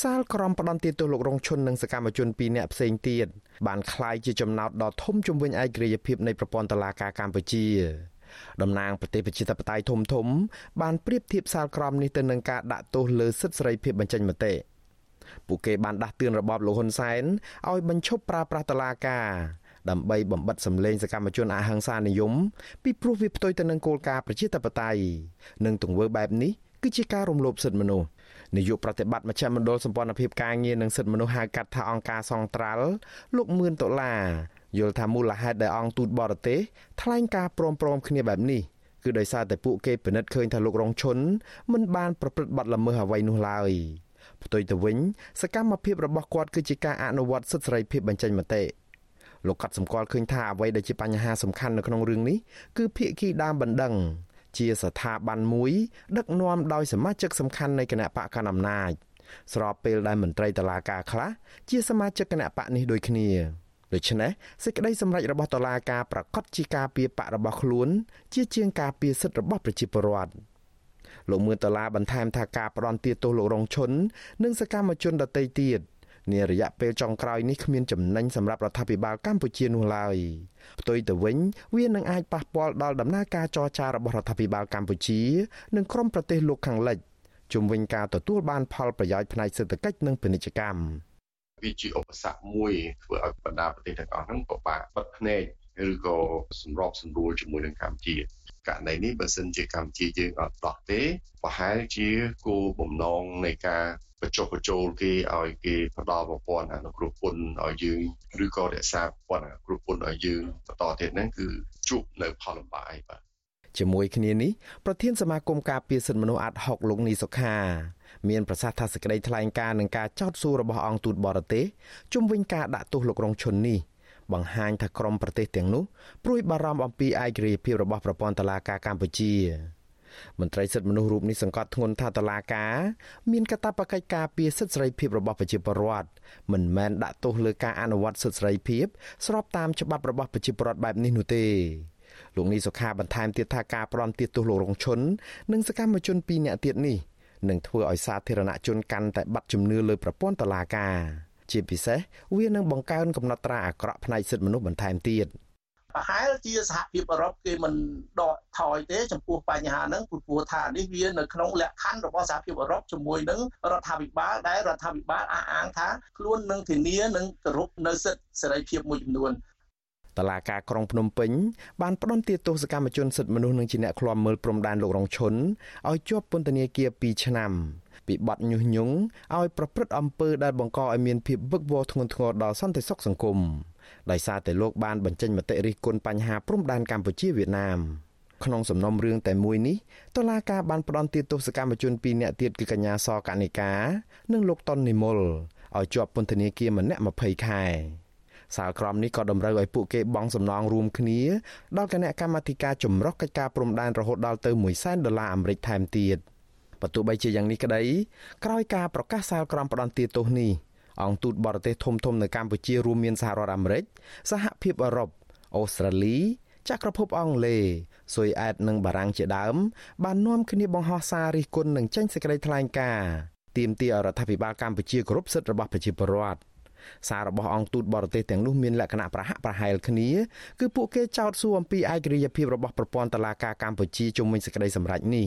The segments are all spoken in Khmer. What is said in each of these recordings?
សាលក្រមផ្ដន្ទាទោសលោករងឈុននិងសកម្មជន2នាក់ផ្សេងទៀតបានក្លាយជាចំណោទដ៏ធំជំវិញឯករាជ្យភាពនៃប្រព័ន្ធតុលាការកម្ពុជាតំណាងប្រទេសប្រជាធិបតេយ្យធំធំ បានប្រៀបធៀបសាលក្រមនេះទៅនឹងការដាក់ទោសលើសិទ្ធិសេរីភាពបញ្ចេញមតិពួកគេបានដាស់តឿនរបបលោកហ៊ុនសែនឲ្យបញ្ឈប់ប្រើប្រាស់តុលាការដើម្បីបំបិតសម្លេងសកម្មជនអហិង្សានិយមពីព្រោះវាផ្ទុយទៅនឹងគោលការណ៍ប្រជាធិបតេយ្យនិងទង្វើបែបនេះគឺជាការរំលោភសិទ្ធិមនុស្ស នាយកប្រតិបត្តិមជ្ឈមណ្ឌលសម្ព័ន្ធភាពការងារនិងសិទ្ធិមនុស្សហៅកាត់ថាអង្គការសង្ត្រាល់លោកមឿនដុល្លារយល់ថាមូលហេតុដែលអង្គទូតបរទេសថ្លែងការព្រមព្រមគ្នាបែបនេះគឺដោយសារតែពួកគេពិនិត្យឃើញថាលោករងឈុនមិនបានប្រព្រឹត្តបទល្មើសអ្វីនោះឡើយផ្ទុយទៅវិញសកម្មភាពរបស់គាត់គឺជាការអនុវត្តសិទ្ធិសេរីភាពបញ្ចេញមតិលោកកាត់សម្គាល់ឃើញថាអ្វីដែលជាបញ្ហាសំខាន់នៅក្នុងរឿងនេះគឺភាគីដើមបណ្ដឹង ជាស្ថាប័នមួយ ដឹកនាំដោយសមាជិកសំខាន់នៃគណៈបកកណ្ដាលអំណាចស្របពេលដែលមន្ត្រីតឡាការខ្លះជាសមាជិកគណៈបកនេះដូចគ្នាដូច្នេះសេចក្តីសម្រេចរបស់តុលាការប្រកាសជាការពីបករបស់ខ្លួន ជាជាងការពីសិទ្ធិរបស់ប្រជាពលរដ្ឋលោកមឿនដុល្លារបន្ថែមថាការផ្ដន់ទាទោសលោករងឈុននិងសកម្មជនដទៃទៀត នារយៈពេលចុងក្រោយនេះគ្មានចំណេញសម្រាប់រដ្ឋាភិបាលកម្ពុជានោះឡើយផ្ទុយទៅវិញវានឹងអាចប៉ះពាល់ដល់ដំណើរការចរចារបស់រដ្ឋាភិបាលកម្ពុជា និងក្រុមប្រទេសលោកខាងលិចជុំវិញការទទួលបានផលប្រយោជន៍ផ្នែកសេដ្ឋកិច្ចនិងពាណិជ្ជកម្មវាជាឧបសគ្គមួយធ្វើឲ្យបណ្ដាប្រទេសទាំងអស់ហ្នឹងពិបាកបិទភ្នែកឬក៏សម្របសម្រួលជាមួយនឹងកម្ពុជា ករណីនេះបើសិនជាកម្ពុជាយើងអត់ដោះទេប្រហែលជាគោលបំណងនៃការបញ្ចុះបញ្ចូលគេឲ្យគេផ្ដល់ប្រព័ន្ធអនុគ្រោះពន្ធឲ្យយើងឬក៏រក្សាប្រព័ន្ធអនុគ្រោះពន្ធឲ្យយើងបន្តទៀតហ្នឹងគឺជួបនៅផលលំបាកឯបាទជាមួយគ្នានេះប្រធានសមាគមការពារសិទ្ធិមនុស្សអាត់ហុកលោកនីសុខាមានប្រសាសន៍ថាសេចក្តីថ្លែងការណ៍នឹងការចោទសួររបស់អង្គទូតបរទេសជុំវិញការដាក់ទោសលោករងឈុននេះ បង្ហាញថាក្រមប្រទេសទាំងនោះព្រួយបារម្ភអំពីឯករាជ្យភាពរបស់ប្រព័ន្ធតុលាការកម្ពុជាមន្ត្រីសិទ្ធិមនុស្សរូបនេះសង្កត់ធ្ងន់ថាតឡាការមានកាតព្វកិច្ចការពារសិទ្ធិសេរីភាពរបស់ប្រជាពលរដ្ឋមិនមែនដាក់ទោសលើការអនុវត្តសិទ្ធិសេរីភាពស្របតាមច្បាប់របស់ប្រជាពលរដ្ឋបែបនេះនោះទេលោកនីសុខាបន្ថែមទៀតថាការប្រន់ទាទោសលោករងឈុននិងសកម្មជន2នាក់ទៀតនេះនឹងធ្វើឲ្យសាធារណជនកាន់តែបាត់ជំនឿលើប្រព័ន្ធតុលាការ ជាពិសេសវានឹងបង្កើនកំណត់ត្រាអាក្រក់ផ្នែកសិទ្ធិមនុស្សបន្ថែមទៀតប្រហែលជាសហភាពអឺរ៉ុបគេមិនដកថយទេចំពោះបញ្ហាហ្នឹងព្រោះថានេះវានៅក្នុងលក្ខខណ្ឌរបស់សហភាពអឺរ៉ុបជាមួយនឹងរដ្ឋាភិបាលដែលរដ្ឋាភិបាលអះអាងថាខ្លួននឹងធានានឹងគោរពនៅសិទ្ធិសេរីភាពមួយចំនួនតឡាការក្រុងភ្នំពេញបានផ្ដន្ទាទោសកម្មជនសិទ្ធិមនុស្សនិងជាអ្នកឃ្លាំមើលព្រំដែនលោករងឈុនឲ្យជាប់ពន្ធនាគារ2ឆ្នាំ ពីបទញុះញង់ឲ្យប្រព្រឹត្តអំពើដែលបង្កឲ្យមានភាពវឹកវរធ្ងន់ធ្ងរដល់សន្តិសុខសង្គមដោយសារតែលោកបានបញ្ចេញមតិរិះគន់បញ្ហាព្រំដែនកម្ពុជាវៀតណាមក្នុងសំណុំរឿងតែមួយនេះតុលាការបានផ្តន្ទាទោសកម្មជន2នាក់ទៀតគឺកញ្ញាសកនិកានិងលោកតុននិមលឲ្យជាប់ពន្ធនាគារម្នាក់20ខែសាលក្រមនេះក៏តម្រូវឲ្យពួកគេបង់សំណងរួមគ្នាដល់គណៈកម្មាធិការចម្រុះកិច្ចការព្រំដែនរហូតដល់ទៅ1សែនដុល្លារអាមេរិកថែមទៀត បើទោះបីជាយ៉ាងនេះក្តីក្រោយការប្រកាសសាលក្រមផ្ដន្ទាទោសនេះអង្គទូតបរទេសធំធំនៅកម្ពុជារួមមានសហរដ្ឋអាមេរិកសហភាពអឺរ៉ុបអូស្ត្រាលីចក្រភពអង់គ្លេសស៊ុយអែតនិងបារាំងជាដើម បាននាំគ្នាបង្ហោះសាររិះគន់និងចេញសេចក្តីថ្លែងការណ៍ទាមទាររដ្ឋាភិបាលកម្ពុជាគោរពសិទ្ធិរបស់ប្រជាពលរដ្ឋសាររបស់អង្គទូតបរទេសទាំងនោះមានលក្ខណៈប្រហាក់ប្រហែលគ្នាគឺពួកគេចោទសួរអំពីឯករាជ្យភាពរបស់ប្រព័ន្ធតុលាការកម្ពុជាជុំវិញសេចក្តីសម្រេចនេះ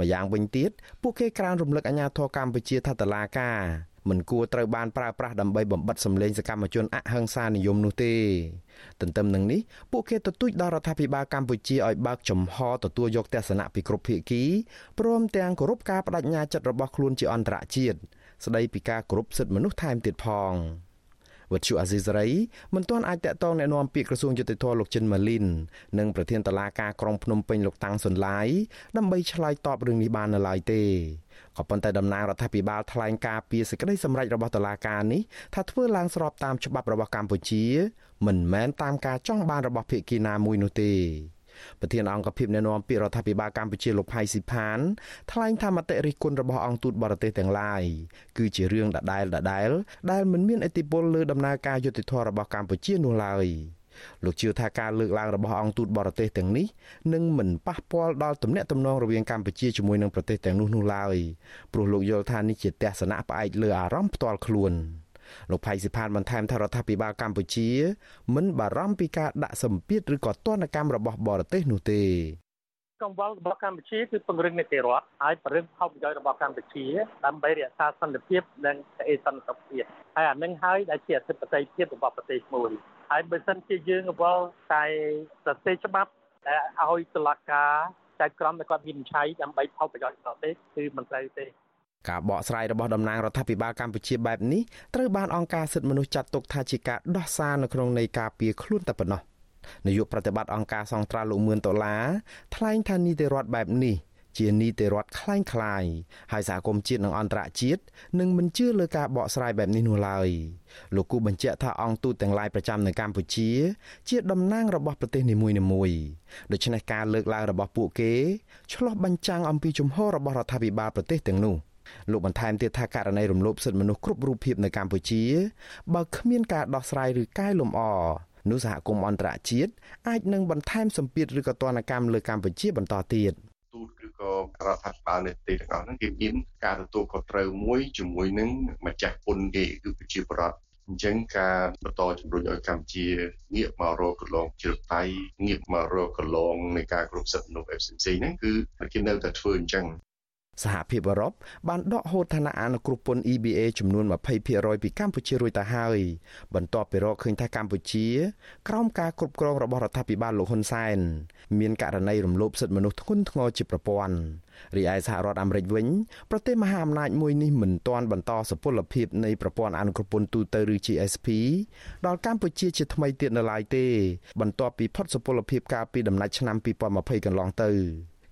ម្យ៉ាងវិញទៀតពួកគេក្រានរំលឹកអាញាធរកម្ពុជាថាតុលាការមិនគួរត្រូវបានប្រើប្រាស់ដើម្បីបំបិតសម្លេងសកម្មជនអហិង្សានិយមនោះទេទន្ទឹមនឹងនេះពួកគេទទូចដល់រដ្ឋាភិបាលកម្ពុជាឲ្យបើកចំហទទួលយកទស្សនៈពីគ្រប់ភាគីព្រមទាំងគោរពការបដិញ្ញាចិត្តរបស់ខ្លួនជាអន្តរជាតិស្ដីពីការគោរពសិទ្ធិមនុស្សថែមទៀតផង វត្តជូអាស៊ីសេរីមិនទាន់អាចតាក់ទងណែនាំពាក្យក្រសួងយុតិធម៌លោកចិនម៉ាលីននិងប្រធានតឡាការក្រុងភ្នំពេញលោកតាំងសុនឡាយដើម្បីឆ្លើយតបរឿងនេះបាននៅឡើយទេក៏ប៉ុន្តែតំណាងរដ្ឋាភិបាលថ្លែងការពីសេចក្តីសម្រេចរបស់តុលាការនេះថាធ្វើឡើងស្របតាមច្បាប់របស់កម្ពុជា មិនមែនតាមការចង់បានរបស់ភាគីណាមួយនោះទេ ប្រធានអង្គភិបអ្នកណែនាំពាក្យរដ្ឋាភិបាលកម្ពុជាលោកផៃស៊ីផានថ្លែងថាមតិរិះគន់របស់អង្គទូតបរទេសទាំងឡាយគឺជារឿងដដែលដដែលដែលមិនមានឥទ្ធិពលលើដំណើរការយុតិធធម៌របស់កម្ពុជានោះឡើយលោកជឿថាការលើកឡើងរបស់អង្គទូតបរទេសទាំងនេះនឹងមិនប៉ះពាល់ដល់ទំនាក់ទំនងរវាងកម្ពុជាជាមួយនឹងប្រទេសទាំងនោះនោះឡើយព្រោះលោកយល់ថានេះជាទស្សនៈផ្អែកលើអារម្មណ៍ផ្ទាល់ខ្លួន លោកផៃសិផានបន្ថែមថារដ្ឋាភិបាលកម្ពុជាមិនបារម្ភពីការដាក់សម្ពាធឬក៏ទណ្ឌកម្មរបស់បរទេសនោះទេកង្វល់របស់កម្ពុជាគឺពង្រឹងនីតិរដ្ឋហើយពង្រឹងផលប្រយោជន៍របស់កម្ពុជាដើម្បីរក្សាសន្តិភាពនិងអេសន្តិភាពហើយអានឹងហើយដែលជាអធិបតេយ្យភាពរបស់ប្រទេសមួយហើយបើសិនជាយើងកង្វល់តែប្រទេសច្បាប់ដែលឲ្យតុលាការចៅក្រមតែគាត់វិនិច្ឆ័យដើម្បីផលប្រយោជន៍ប្រទេសគឺមិនត្រូវទេ ការបកស្រាយរបស់តំណាងរដ្ឋាភិបាលកម្ពុជាបែបនេះត្រូវបានអង្គការសិទ្ធិមនុស្សចាត់ទុកថាជាការដោះសារនៅក្នុងន័យការពារខ្លួនតែប៉ុណ្ណោះនាយកប្រតិបត្តិអង្គការសង្ត្រាលោកមឿនដុល្លារថ្លែងថានីតិរដ្ឋបែបនេះជានីតិរដ្ឋคล้ายคล้ายហើយសហគមន៍ជាតិនិងអន្តរជាតិនឹងមិនជឿលើការបកស្រាយបែបនេះនោះឡើយលោកគូបញ្ជាក់ថាអង្គទូតទាំងឡាយប្រចាំនៅកម្ពុជា ជាតំណាងរបស់ប្រទេសនីមួយៗដូច្នេះការលើកឡើងរបស់ពួកគេឆ្លោះបញ្ចាំងអំពីជំហររបស់រដ្ឋាភិបាលប្រទេសទាំងនោះ លោកបន្ថែមទៀតថាករណីរំលោភសិទ្ធិមនុស្សគ្រប់រូបភាពនៅកម្ពុជាបើគ្មានការដោះស្រាយឬកែលម្អនោះសហគមន៍អន្តរជាតិអាចនឹងបន្ថែមសម្ពាធឬក៏ទណ្ឌកម្មលើកម្ពុជាបន្តទៀតទូតឬក៏រដ្ឋាភិបាលនៃប្រទេសទាំងអស់ហ្នឹងគេមានការទទួលខុសត្រូវមួយជាមួយនឹងម្ចាស់ពុនគេគឺប្រជាប្រដ្ឋអញ្ចឹងការបន្តជំរុញឲ្យកម្ពុជាងាកមករកកន្លងជ្រឹកតៃងាកមករកកន្លងនៃការគ្រប់សិទ្ធិមនុស្ស FCC ហ្នឹងគឺគេនៅតែធ្វើអញ្ចឹង សហភាពអឺរ៉ុបបានដកហូតឋានៈអនុគ្រោះពន្ធ EBA ចំនួន20%ពីកម្ពុជារួចទៅហើយបន្ទាប់ពីរកឃើញថាកម្ពុជា ក្រោមការគ្រប់គ្រងរបស់រដ្ឋាភិបាលលោកហ៊ុនសែនមានករណីរំលោភសិទ្ធិមនុស្សធ្ងន់ធ្ងរជាប្រព័ន្ធរីឯសហរដ្ឋអាមេរិកវិញប្រទេសមហាអំណាចមួយនេះមិនទាន់បន្តសុពលភាពនៃប្រព័ន្ធអនុគ្រោះពន្ធទូទៅឬ GSP ដល់កម្ពុជាជាថ្មីទៀតនៅឡើយទេ បន្ទាប់ពីផុតសុពលភាពកាលពីដំណាច់ឆ្នាំ2020កន្លងទៅ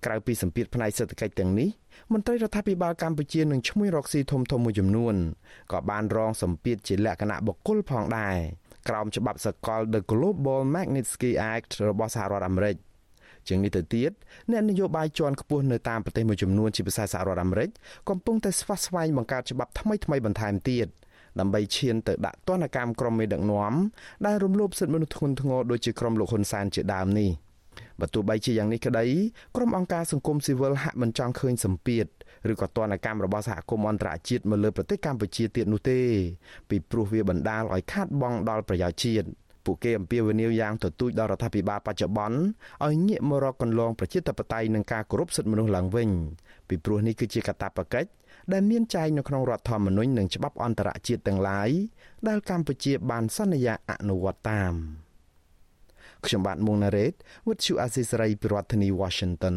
ក្រៅពីសម្ពាធផ្នែកសេដ្ឋកិច្ចទាំងនេះមន្ត្រីរដ្ឋាភិបាលកម្ពុជានឹងឈ្មោះរកស៊ីធំធំមួយចំនួនក៏បានរងសម្ពាធជាលក្ខណៈបុគ្គលផងដែរក្រោមច្បាប់សកល The Global Magnitsky Act របស់សហរដ្ឋអាមេរិកជាងនេះទៅទៀតអ្នកនយោបាយជាន់ខ្ពស់នៅតាមប្រទេសមួយចំនួនជាភាសាសហរដ្ឋអាមេរិកកំពុងតែស្វាស្វែងបង្កើតច្បាប់ថ្មីថ្មីបន្ថែមទៀតដើម្បីឈានទៅដាក់ទណ្ឌកម្មក្រុមមេដឹកនាំដែលរំលោភសិទ្ធិមនុស្សធ្ងន់ធ្ងរដូចជាក្រុមលោកហ៊ុនសែនជាដើមនេះ។ បើទោះបីជាយ៉ាងនេះក្តីក្រុមអង្គការសង្គមស៊ីវិលហាក់មិនចង់ឃើញសម្ពាធឬក៏ទណ្ឌកម្មរបស់សហគមន៍អន្តរជាតិមកលើប្រទេសកម្ពុជាទៀតនោះទេពីព្រោះវាបណ្ដាលឲ្យខាតបង់ដល់ប្រយោជន៍ជាតិពួកគេអំពាវនាវយ៉ាងទទូចដល់រដ្ឋាភិបាលបច្ចុប្បន្នឲ្យងាកមករកកន្លងប្រជាធិបតេយ្យនិងការគោរពសិទ្ធិមនុស្សឡើងវិញពីព្រោះនេះគឺជាកាតព្វកិច្ចដែលមានចែងនៅក្នុងរដ្ឋធម្មនុញ្ញនិងច្បាប់អន្តរជាតិទាំងឡាយដែលកម្ពុជាបានសន្យាអនុវត្តតាម។ ខ្ញុំបាទមុងណារ៉េត With you Azizi Saray ពីរដ្ឋធានី Washington